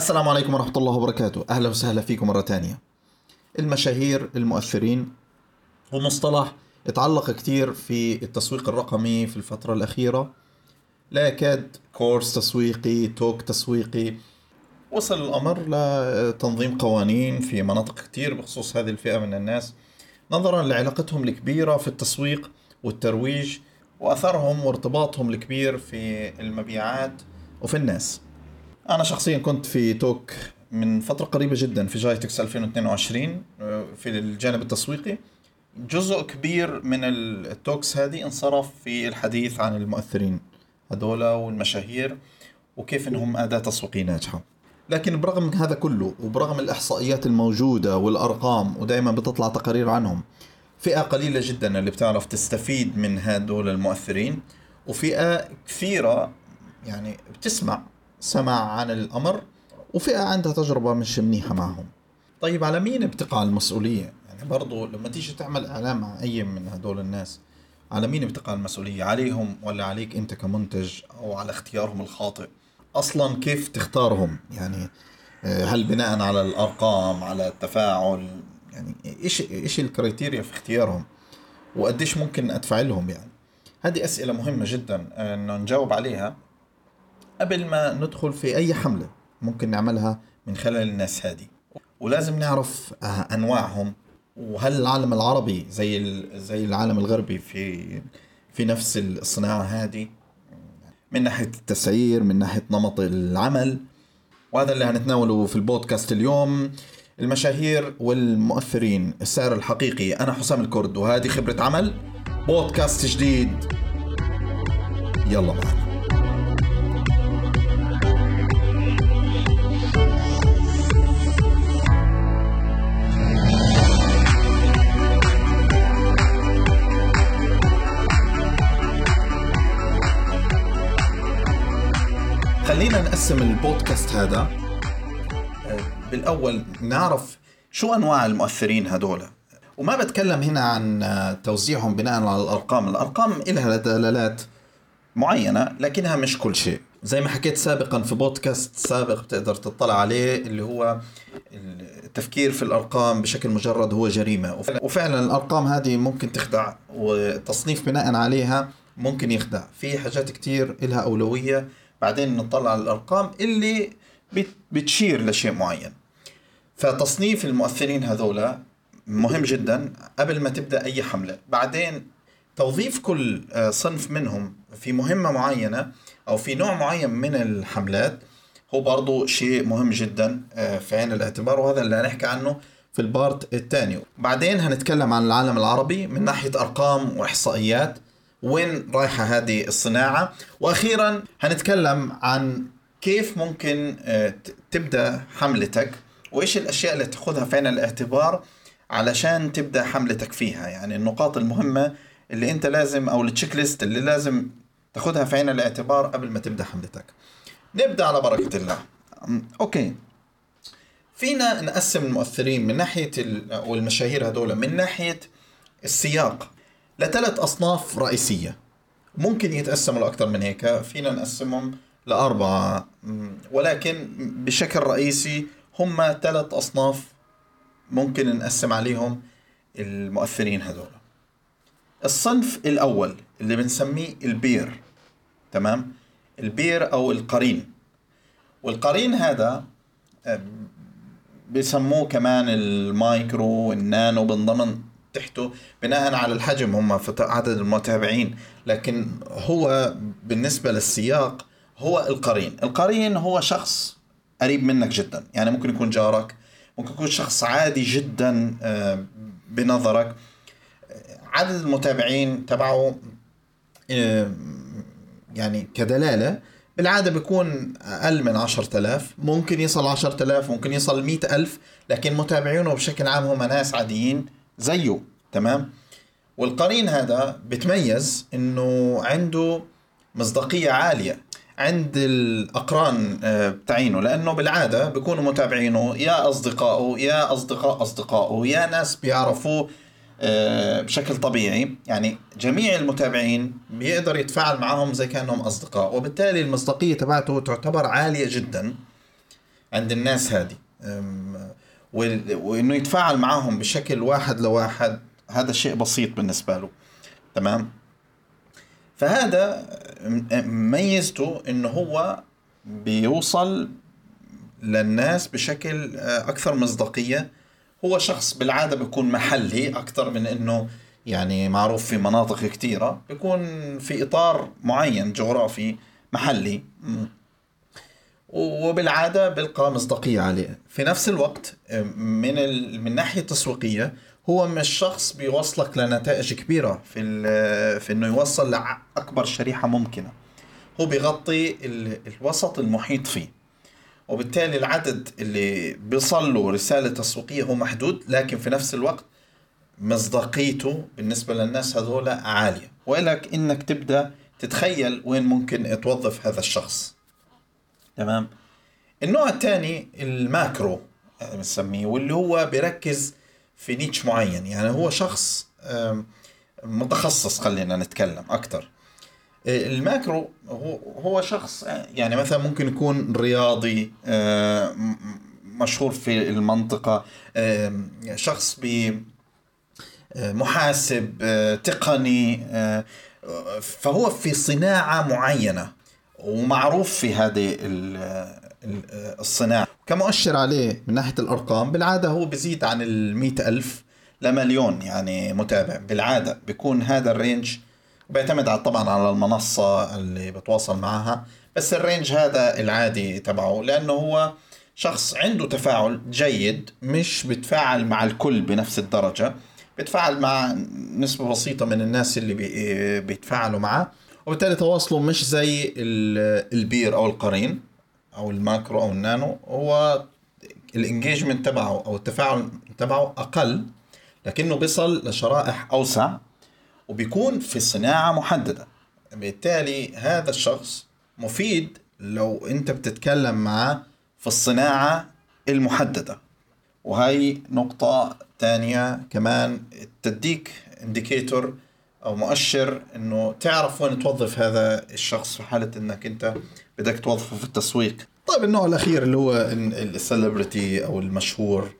السلام عليكم ورحمة الله وبركاته. أهلا وسهلا فيكم مرة تانية. المشاهير المؤثرين هو مصطلح اتعلق كتير في التسويق الرقمي في الفترة الأخيرة. لا يكاد كورس تسويقي توك تسويقي. وصل الأمر لتنظيم قوانين في مناطق كتير بخصوص هذه الفئة من الناس. نظرا لعلاقتهم الكبيرة في التسويق والترويج وأثرهم وارتباطهم الكبير في المبيعات وفي الناس. أنا شخصيا كنت في توك من فترة قريبة جدا في جايتكس 2022 آه، في الجانب التسويقي. جزء كبير من التوكس هذه انصرف في الحديث عن المؤثرين هذول والمشاهير وكيف إنهم أداة تسويقية ناجحة. لكن برغم هذا كله وبرغم الإحصائيات الموجودة والأرقام ودائما بتطلع تقارير عنهم فئة قليلة جدا اللي بتعرف تستفيد من هذول المؤثرين وفئة كثيرة يعني بتسمع سمع عن الأمر وفئة عندها تجربة مش منيحة معهم. طيب على مين بتقع المسؤولية؟ يعني برضو لما تيجي تعمل إعلان مع أي من هدول الناس على مين بتقع المسؤولية؟ عليهم ولا عليك أنت كمنتج أو على اختيارهم الخاطئ؟ أصلا كيف تختارهم؟ يعني آه، هل بناء على الأرقام على التفاعل؟ يعني إيش إيش الكريتيريا في اختيارهم؟ وقديش ممكن أدفع لهم يعني؟ هذه أسئلة مهمة جدا إنه نجاوب عليها. قبل ما ندخل في أي حملة ممكن نعملها من خلال الناس هذه. ولازم نعرف آه، أنواعهم وهل العالم العربي زي زي العالم الغربي في في نفس الصناعة هذه؟ من ناحية التسعير من ناحية نمط العمل. وهذا اللي هنتناوله في البودكاست اليوم. المشاهير والمؤثرين السعر الحقيقي أنا حسام الكرد وهذه خبرة عمل بودكاست جديد. يلا معنا. نقسم البودكاست هذا آه، بالأول نعرف شو أنواع المؤثرين هدول وما بتكلم هنا عن آه، توزيعهم بناء على الأرقام. الأرقام لها دلالات معينة لكنها مش كل شيء. زي ما حكيت سابقا في بودكاست سابق بتقدر تطلع عليه اللي هو التفكير في الأرقام بشكل مجرد هو جريمة. وفعلا الأرقام هذه ممكن تخدع وتصنيف بناء عليها ممكن يخدع. في حاجات كتير لها أولوية. بعدين نطلع على الأرقام اللي بتشير لشيء معين. فتصنيف المؤثرين هذولا مهم جدا قبل ما تبدأ أي حملة. بعدين توظيف كل آه، صنف منهم في مهمة معينة أو في نوع معين من الحملات هو برضو شيء مهم جدا آه، في عين الاعتبار وهذا اللي هنحكي عنه في البارت الثاني. بعدين هنتكلم عن العالم العربي من ناحية أرقام وإحصائيات. وين رايحة هذه الصناعة. وأخيرا هنتكلم عن كيف ممكن آه، تبدأ حملتك وإيش الأشياء اللي تأخذها في عين الاعتبار علشان تبدأ حملتك فيها. يعني النقاط المهمة اللي أنت لازم أو ال checklist اللي لازم تأخذها في عين الاعتبار قبل ما تبدأ حملتك. نبدأ على بركة الله. okay. فينا نقسم المؤثرين من ناحية والمشاهير هذول من ناحية السياق. لثلاث أصناف رئيسية. ممكن يتقسموا لأكثر من هيك فينا نقسمهم لأربعة. ولكن بشكل رئيسي هم ثلاث أصناف ممكن نقسم عليهم المؤثرين هذول. الصنف الأول اللي بنسميه البير تمام؟ البير أو القرين. والقرين هذا بسموه كمان المايكرو والنانو من تحته بناء على الحجم هم عدد المتابعين. لكن هو بالنسبة للسياق هو القرين. القرين هو شخص قريب منك جدا. يعني ممكن يكون جارك ممكن يكون شخص عادي جدا آه، بنظرك. عدد المتابعين تبعه آه، يعني كدلالة بالعادة بيكون أقل من عشرة آلاف. ممكن يصل عشرة آلاف ممكن يصل مئة ألف لكن متابعينه بشكل عام هم ناس عاديين. زيه تمام؟ والقرين هذا بتميز إنه عنده مصداقية عالية عند الأقران آه، بتاعينه لأنه بالعادة بيكونوا متابعينه يا أصدقائه يا أصدقاء أصدقائه يا ناس بيعرفوه آه، بشكل طبيعي. يعني جميع المتابعين بيقدر يتفاعل معهم زي كأنهم أصدقاء وبالتالي المصداقية تبعته تعتبر عالية جدا عند الناس هذه. وإنه يتفاعل معهم بشكل واحد لواحد هذا شيء بسيط بالنسبة له. تمام؟ فهذا ميزته إنه هو بيوصل للناس بشكل آه، أكثر مصداقية. هو شخص بالعادة بيكون محلي أكثر من إنه يعني معروف في مناطق كثيرة. بيكون في إطار معين جغرافي محلي. وبالعادة بيلقى مصداقية عليه في نفس الوقت من من الناحيه التسويقيه هو مش شخص بيوصلك لنتائج كبيرة في في إنه يوصل لأكبر شريحة ممكنة. هو بيغطي الوسط المحيط فيه. وبالتالي العدد اللي بيصل له رسالة تسويقية هو محدود لكن في نفس الوقت مصداقيته بالنسبة للناس هذول عالية. ولك إنك تبدأ تتخيل وين ممكن توظف هذا الشخص. تمام؟ النوع الثاني ال macro بنسميه واللي هو بيركز في niche معين. يعني هو شخص متخصص خلينا نتكلم أكثر ال macro هو شخص يعني مثلا ممكن يكون رياضي مشهور في المنطقة شخص ب محاسب تقني فهو في صناعة معينة. ومعروف في هذه الصناعة. كمؤشر عليه من ناحية الأرقام بالعادة هو بزيد عن المئة ألف لمليون يعني متابع. بالعادة بيكون هذا ال range بيعتمد على طبعا على المنصة اللي بتواصل معها بس ال range هذا العادي تبعه لأنه هو شخص عنده تفاعل جيد مش بتفاعل مع الكل بنفس الدرجة. بتفاعل مع نسبة بسيطة من الناس اللي بيتفاعلوا معه وبالتالي تواصله مش زي ال peer أو القرين أو الماكرو أو النانو. هو ال engagement تبعه أو التفاعل تبعه أقل لكنه بيصل لشرائح أوسع وبيكون في صناعة محددة. بالتالي هذا الشخص مفيد لو أنت بتتكلم معه في الصناعة المحددة. وهي نقطة تانية كمان تديك indicator أو مؤشر إنه تعرف وين توظف هذا الشخص في حالة إنك أنت بدك توظفه في التسويق. طيب النوع الأخير اللي هو ال celebrity أو المشهور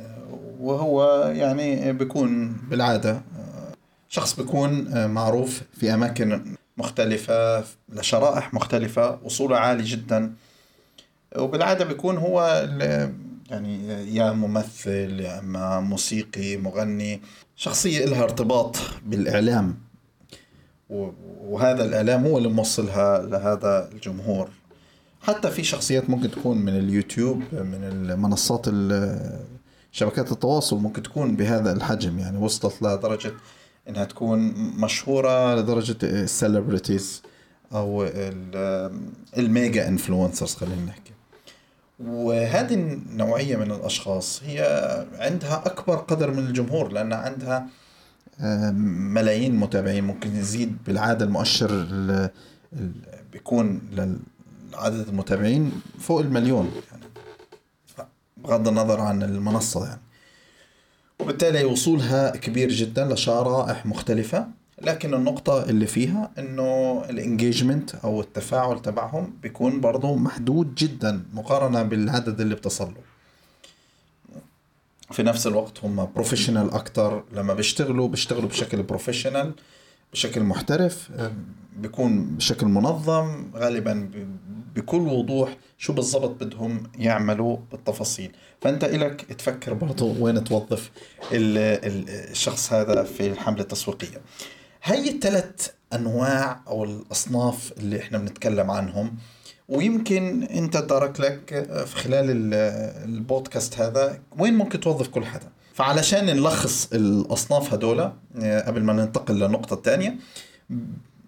آه، وهو يعني بيكون بالعادة آه، شخص بيكون آه، معروف في أماكن مختلفة لشرائح مختلفة وصوله عالي جدا. وبالعادة بيكون هو يعني يا ممثل يا أما موسيقي مغني شخصية لها ارتباط بالإعلام. وهذا الإعلام هو اللي موصلها لهذا الجمهور. حتى في شخصيات ممكن تكون من اليوتيوب من المنصات شبكات التواصل ممكن تكون بهذا الحجم. يعني وصلت لدرجة إنها تكون مشهورة لدرجة السليبرتيز أو ال mega influencers خلينا نحكي. وهذه النوعية من الأشخاص هي عندها أكبر قدر من الجمهور لأن عندها آه، ملايين متابعين ممكن يزيد بالعادة المؤشر بيكون لعدد المتابعين فوق المليون يعني. بغض النظر عن المنصة يعني. وبالتالي وصولها كبير جدا لشرائح مختلفة. لكن النقطة اللي فيها إنه ال engagement أو التفاعل تبعهم بيكون برضه محدود جدا مقارنة بالعدد اللي بتصل له. في نفس الوقت هم professional أكتر. لما بيشتغلوا بيشتغلوا بشكل professional بشكل محترف بيكون بشكل منظم غالبا بكل وضوح شو بالضبط بدهم يعملوا بالتفاصيل. فأنت إلك تفكر برضو وين توظف الشخص هذا في الحملة التسويقية. هاي الثلاث أنواع أو الأصناف اللي إحنا بنتكلم عنهم ويمكن أنت دارك لك في خلال البودكاست هذا وين ممكن توظف كل حدا. فعلشان نلخص الأصناف هدول قبل ما ننتقل للنقطة الثانية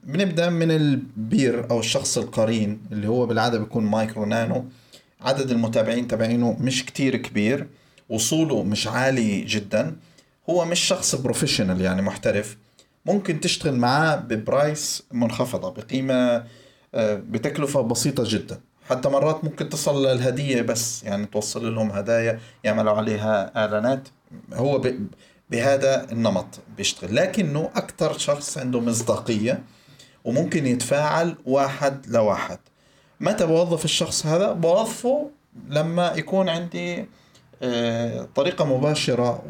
بنبدأ من ال peer أو الشخص القرين اللي هو بالعادة بيكون micro nano. عدد المتابعين تبعينه مش كتير كبير وصوله مش عالي جدا. هو مش شخص بروفيشنال يعني محترف. ممكن تشتغل معاه ببرايس منخفضة بقيمة آه، بتكلفة بسيطة جدا. حتى مرات ممكن تصل للهدية بس يعني توصل لهم هدايا يعملوا عليها إعلانات. هو بهذا النمط بيشتغل. لكنه أكثر شخص عنده مصداقية وممكن يتفاعل واحد لواحد. متى بوظف الشخص هذا؟ بوظفه لما يكون عندي آه، طريقة مباشرة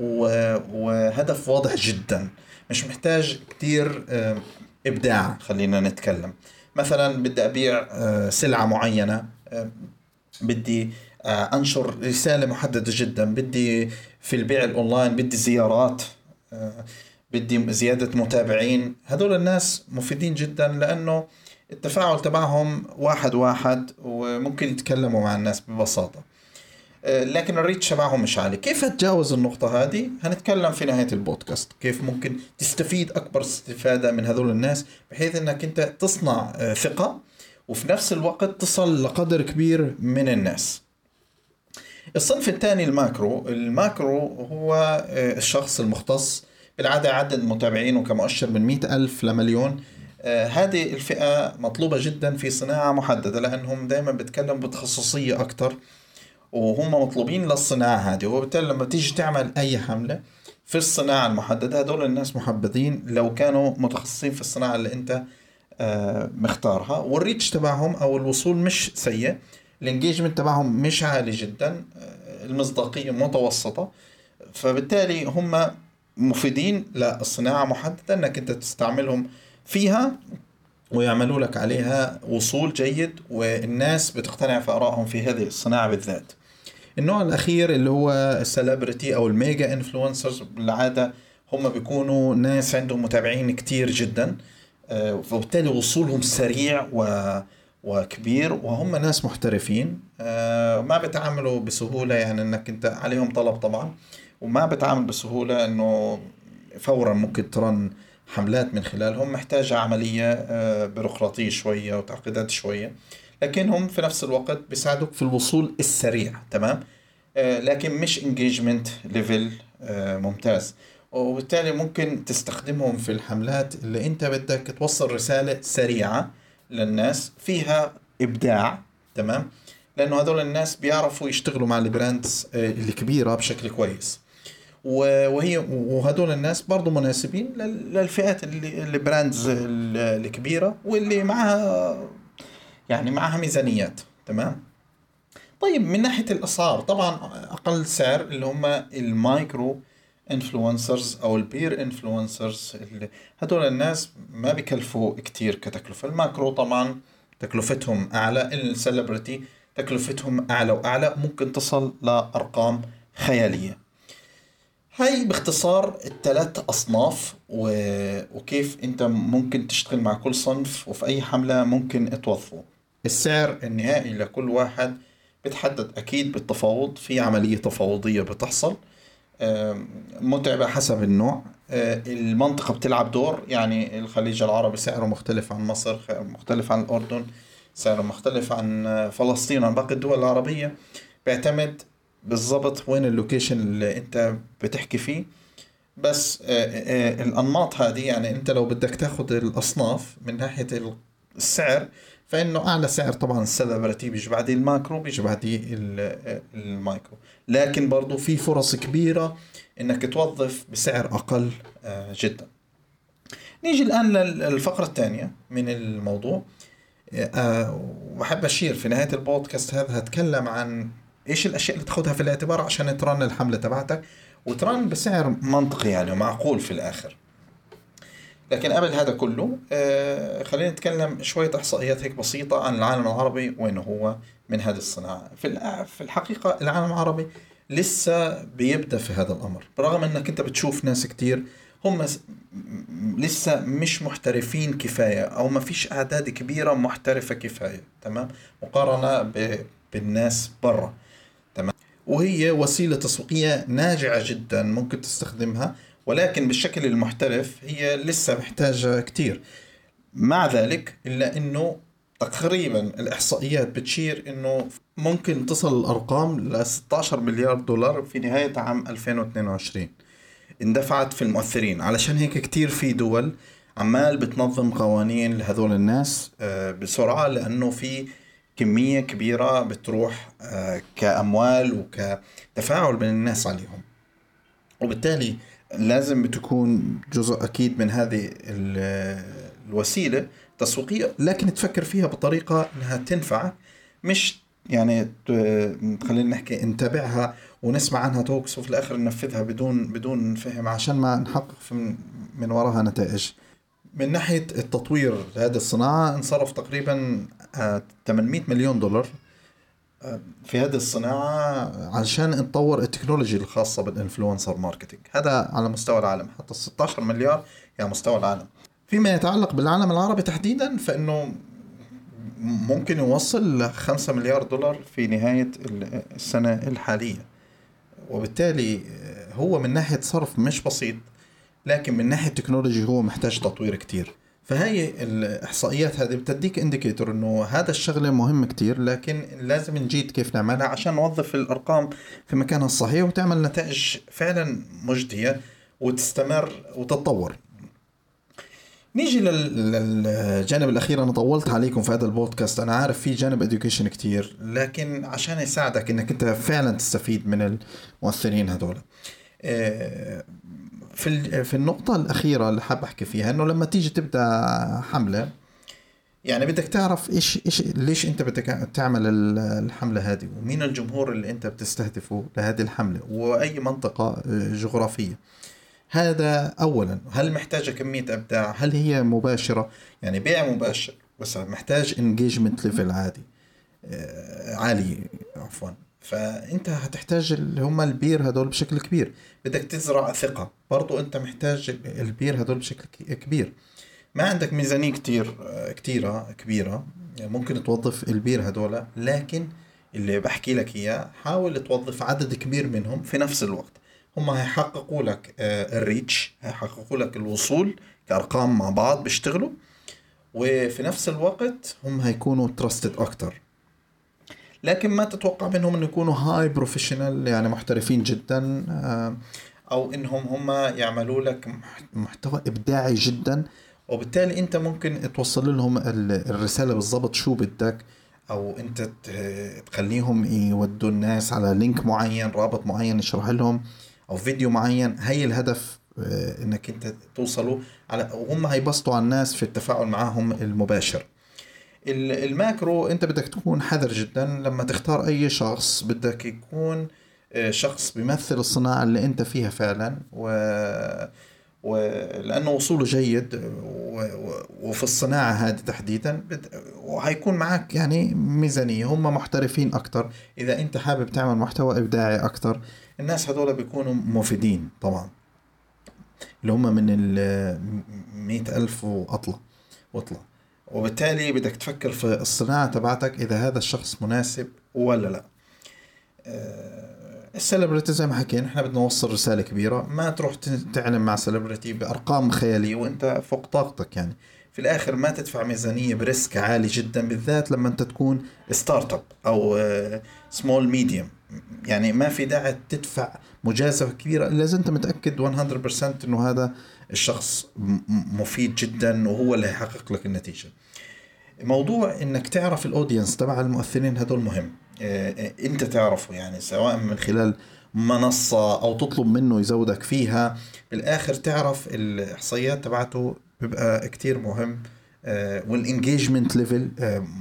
وهدف واضح جدا. مش محتاج كتير آه، إبداع. خلينا نتكلم. مثلا بدي أبيع آه، سلعة معينة بدي أنشر رسالة محددة جدا. بدي في البيع الأونلاين بدي زيارات بدي زيادة متابعين. هذول الناس مفيدين جدا لأنه التفاعل تبعهم واحد واحد وممكن يتكلموا مع الناس ببساطة. آه، لكن ال reach تبعهم مش عالي كيف أتجاوز النقطة هذه؟ هنتكلم في نهاية البودكاست. كيف ممكن تستفيد أكبر استفادة من هذول الناس بحيث أنك أنت تصنع آه، ثقة وفي نفس الوقت تصل لقدر كبير من الناس. الصنف الثاني ال macro ال macro هو آه، الشخص المختص بالعادة عدد متابعينه كمؤشر من مئة ألف لمليون. هذه الفئة مطلوبة جدا في صناعة محددة لأنهم دائما بيتكلموا بتخصصية أكثر وهم مطلوبين للصناعة هذه وبالتالي لما تيجي تعمل أي حملة في الصناعة المحددة هدول الناس محبذين لو كانوا متخصصين في الصناعة اللي أنت آه، مختارها. والريتش تبعهم أو الوصول مش سيء ال engagement تبعهم مش عالي جدا آه، المصداقية متوسطة. فبالتالي هم مفيدين للصناعة محددة إنك أنت تستعملهم فيها ويعملوا لك عليها وصول جيد والناس بتقتنع في آرائهم في هذه الصناعة بالذات. النوع الأخير اللي هو ال celebrity أو ال mega influencers بالعادة هم بيكونوا ناس عندهم متابعين كتير جدا آه، وبالتالي وصولهم سريع و وكبير وهم ناس محترفين آه، ما بتعاملوا بسهولة يعني إنك أنت عليهم طلب طبعا وما بتعامل بسهولة إنه فورا ممكن ت run حملات من خلالهم محتاجة عملية آه، بيروقراطية شوية وتعقيدات شوية. لكنهم في نفس الوقت بيساعدوك في الوصول السريع تمام؟ آه، لكن مش engagement level آه، ممتاز. وبالتالي ممكن تستخدمهم في الحملات اللي انت بدك توصل رسالة سريعة للناس فيها إبداع تمام؟ لأنه هذول الناس بيعرفوا يشتغلوا مع ال brands آه، الكبيرة بشكل كويس. وهي وهدول الناس برضو مناسبين للفئات ال brands الكبيرة واللي معها يعني معها ميزانيات تمام؟ طيب من ناحية الأسعار طبعا أقل سعر اللي هم ال micro influencers أو ال peer influencers هدول الناس ما بكلفوا كتير كتكلفة. ال macro طبعا تكلفتهم أعلى ال celebrity تكلفتهم أعلى وأعلى ممكن تصل لأرقام خيالية. هاي باختصار الثلاث أصناف. وكيف أنت ممكن تشتغل مع كل صنف وفي أي حملة ممكن توظفه. السعر النهائي لكل واحد بتحدد أكيد بالتفاوض في عملية تفاوضية بتحصل متعبة حسب النوع. آه، المنطقة بتلعب دور يعني الخليج العربي سعره مختلف عن مصر مختلف عن الأردن سعره مختلف عن فلسطين عن باقي الدول العربية. بيعتمد بالضبط وين اللوكيشن اللي أنت بتحكي فيه. بس آه، آه، الأنماط هذه يعني أنت لو بدك تاخذ الأصناف من ناحية السعر فإنه أعلى سعر طبعا ال celebrity بيجي بعديه ال macro بيجي بعديه المايكرو. لكن برضه في فرص كبيرة إنك توظف بسعر أقل آه، جدا. نيجي الآن للفقرة الثانية من الموضوع. آه، وبحب أشير في نهاية البودكاست هذا هتكلم عن إيش الأشياء اللي تأخذها في الاعتبار عشان ت run الحملة تبعتك وت run بسعر منطقي يعني ومعقول في الآخر. لكن قبل هذا كله آه خلينا نتكلم شوية إحصائيات هيك بسيطة عن العالم العربي وين هو من هذه الصناعة. في الحقيقة العالم العربي لسه بيبدأ في هذا الأمر. برغم أنك أنت بتشوف ناس كتير هم لسه مش محترفين كفاية أو ما فيش أعداد كبيرة محترفة كفاية تمام؟ مقارنة بالناس برا تمام؟ وهي وسيلة تسويقية ناجعة جدا ممكن تستخدمها ولكن بالشكل المحترف هي لسه محتاجة كتير. مع ذلك إلا أنه تقريبا الإحصائيات بتشير أنه ممكن تصل الأرقام ل 16 مليار دولار في نهاية عام 2022 اندفعت في المؤثرين. علشان هيك كتير في دول عمال بتنظم قوانين لهذول الناس آه، بسرعة لأنه في كمية كبيرة بتروح آه، كأموال وكتفاعل بين الناس عليهم. وبالتالي لازم تكون جزء أكيد من هذه الوسيلة تسويقية لكن تفكر فيها بطريقة إنها تنفعك مش يعني خلينا نحكي نتابعها ونسمع عنها توكس وفي الآخر ننفذها بدون بدون فهم عشان ما نحقق من وراها نتائج. من ناحية التطوير لهذه الصناعة انصرف تقريبا 800 آه، مليون دولار. في هذه الصناعة عشان نطور ال technology الخاصة بال influencer marketing. هذا على مستوى العالم. حتى 16 مليار هي مستوى العالم. فيما يتعلق بالعالم العربي تحديدا فإنه ممكن يوصل ل 5 مليار دولار في نهاية السنة الحالية. وبالتالي هو من ناحية صرف مش بسيط لكن من ناحية technology هو محتاج تطوير كتير. فهي الإحصائيات هذه بتديك indicator إنه هذا الشغلة مهم كتير لكن لازم نجيد كيف نعملها عشان نوظف الأرقام في مكانها الصحيح وتعمل نتائج فعلا مجدية وتستمر وتتطور. نيجي للجانب الأخير أنا طولت عليكم في هذا البودكاست. أنا عارف في جانب اديوكيشن كتير لكن عشان يساعدك إنك أنت فعلا تستفيد من المؤثرين هذول. آه، في في النقطة الأخيرة اللي حاب أحكي فيها إنه لما تيجي تبدأ حملة يعني بدك تعرف إيش إيش ليش أنت بدك تعمل الحملة هذه ومين الجمهور اللي أنت بتستهدفه لهذه الحملة وأي منطقة آه، جغرافية. هذا اولا هل محتاجة كمية أبداع؟ هل هي مباشرة؟ يعني بيع مباشر بس محتاج engagement level عادي آه، عالي عفوا. فأنت هتحتاج اللي هم ال peer هدول بشكل كبير. بدك تزرع ثقة. برضو أنت محتاج ال peer هدول بشكل كبير. ما عندك ميزانية كتير آه، كتيرة كبيرة. ممكن توظف ال peer هدول لكن اللي بحكي لك إياه حاول توظف عدد كبير منهم في نفس الوقت. هم هيحققوا لك آه، ال reach هيحققوا لك الوصول كأرقام مع بعض بيشتغلوا. وفي نفس الوقت هم هيكونوا trusted أكتر. لكن ما تتوقع منهم انه يكونوا high professional يعني محترفين جدا آه، أو إنهم هم يعملوا لك محتوى إبداعي جدا. وبالتالي أنت ممكن توصل لهم الرسالة بالضبط شو بدك أو أنت تخليهم يودوا الناس على link معين رابط معين يشرح لهم أو فيديو معين. هي الهدف آه، إنك أنت توصلوا على وهم هيبسطوا على الناس في التفاعل معهم المباشر. ال macro انت بدك تكون حذر جدا لما تختار أي شخص. بدك يكون آه، شخص بيمثل الصناعة اللي انت فيها فعلا و ولأنه وصوله جيد وفي الصناعة هذه تحديدا وهيكون معك يعني ميزانية. هم محترفين أكثر إذا أنت حابب تعمل محتوى إبداعي أكثر الناس هذول بيكونوا مفيدين طبعا. اللي هم من ال مئة ألف وأطلع وأطلع. وبالتالي بدك تفكر في الصناعة تبعتك إذا هذا الشخص مناسب ولا لا. آه، السليبرتي زي ما حكينا إحنا بدنا نوصل رسالة كبيرة. ما تروح تعلن مع celebrity بأرقام خيالية وأنت فوق طاقتك يعني. في الآخر ما تدفع ميزانية ب risk عالي جدا بالذات لما أنت تكون startup أو سمول آه، medium يعني ما في داعي تدفع مجازفة كبيرة. إلا إذا أنت متأكد 100% إنه هذا الشخص مفيد جدا وهو اللي هيحقق لك النتيجة. موضوع إنك تعرف ال audience تبع المؤثرين هدول مهم. آه، آه، إنت تعرفه يعني سواء من خلال منصة أو تطلب منه يزودك فيها. بالآخر تعرف الإحصائيات تبعته بيبقى كتير مهم. آه، وال engagement level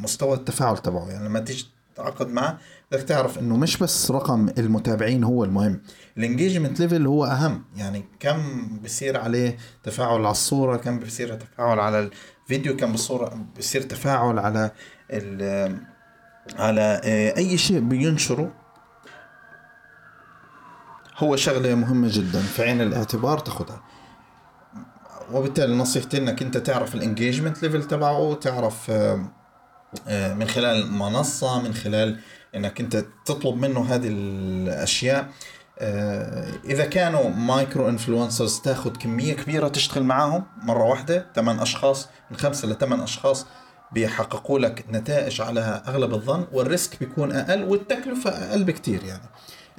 مستوى التفاعل تبعه. يعني لما تيجي تتعاقد معه بدك تعرف إنه مش بس رقم المتابعين هو المهم. ال engagement level هو أهم. يعني كم بصير عليه تفاعل على الصورة كم بصير تفاعل على الفيديو كم بالصورة بصير تفاعل على على آه، أي شيء بينشره. هو شغلة مهمة جدا في عين الاعتبار تاخذها وبالتالي نصيحتي إنك أنت تعرف ال engagement level تبعه تعرف آه، من خلال منصة من خلال إنك أنت تطلب منه هذه الأشياء. آه، إذا كانوا micro influencers تاخذ كمية كبيرة تشتغل معاهم مرة واحدة ثمان أشخاص من خمسة لثمان أشخاص بيحققوا لك نتائج على أغلب الظن وال risk بيكون أقل والتكلفة أقل بكتير يعني.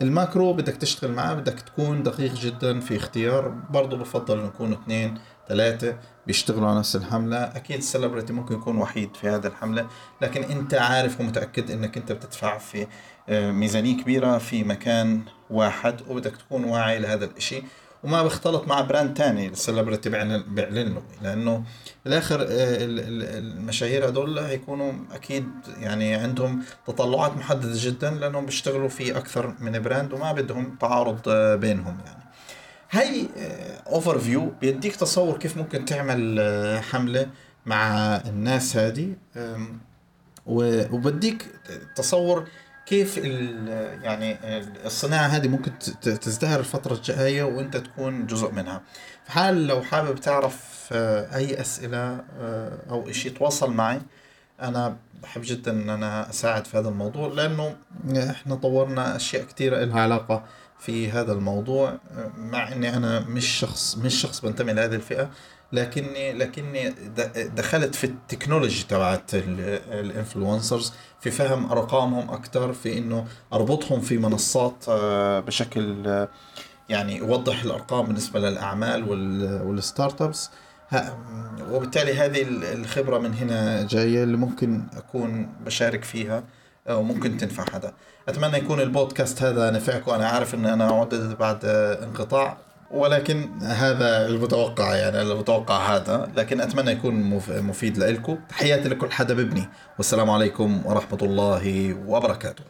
ال macro بدك تشتغل معاه بدك تكون دقيق جدا في اختيار. برضه بفضل يكونوا اثنين ثلاثة بيشتغلوا على نفس الحملة. أكيد ال celebrity ممكن يكون وحيد في هذا الحملة لكن أنت عارف ومتأكد أنك أنت بتدفع في آه، ميزانية كبيرة في مكان واحد وبدك تكون واعي لهذا الإشي. وما بيختلط مع brand تاني ال celebrity بيعلن له لأنه بالآخر آه، المشاهير هدول هيكونوا أكيد يعني عندهم تطلعات محددة جدا لأنهم بيشتغلوا في أكثر من brand وما بدهم تعارض آه، بينهم يعني. هاي overview بيديك تصور كيف ممكن تعمل حملة مع الناس هذه وبديك تصور كيف يعني الصناعة هذه ممكن تزدهر الفترة الجاية وانت تكون جزء منها. فحال لو حابب تعرف آه، أي أسئلة آه، أو إشي تواصل معي أنا بحب جدا إن أنا أساعد في هذا الموضوع لأنه إحنا طورنا أشياء كثيرة لها علاقة في هذا الموضوع مع إني أنا مش شخص مش شخص بنتمي لهذه الفئة لكني لكني دخلت في ال technology تبعت ال influencers في فهم أرقامهم أكثر في إنه أربطهم في منصات آه، بشكل يعني يوضح الأرقام بالنسبة للأعمال والستارت ابس وبالتالي هذه الخبرة من هنا جاية اللي ممكن أكون بشارك فيها وممكن تنفع حدا. أتمنى يكون البودكاست هذا نفعكم. أنا عارف إن أنا عدت بعد انقطاع ولكن هذا المتوقع يعني المتوقع هذا لكن أتمنى يكون مفيد لكم تحياتي لكل حدا ببني والسلام عليكم ورحمة الله وبركاته.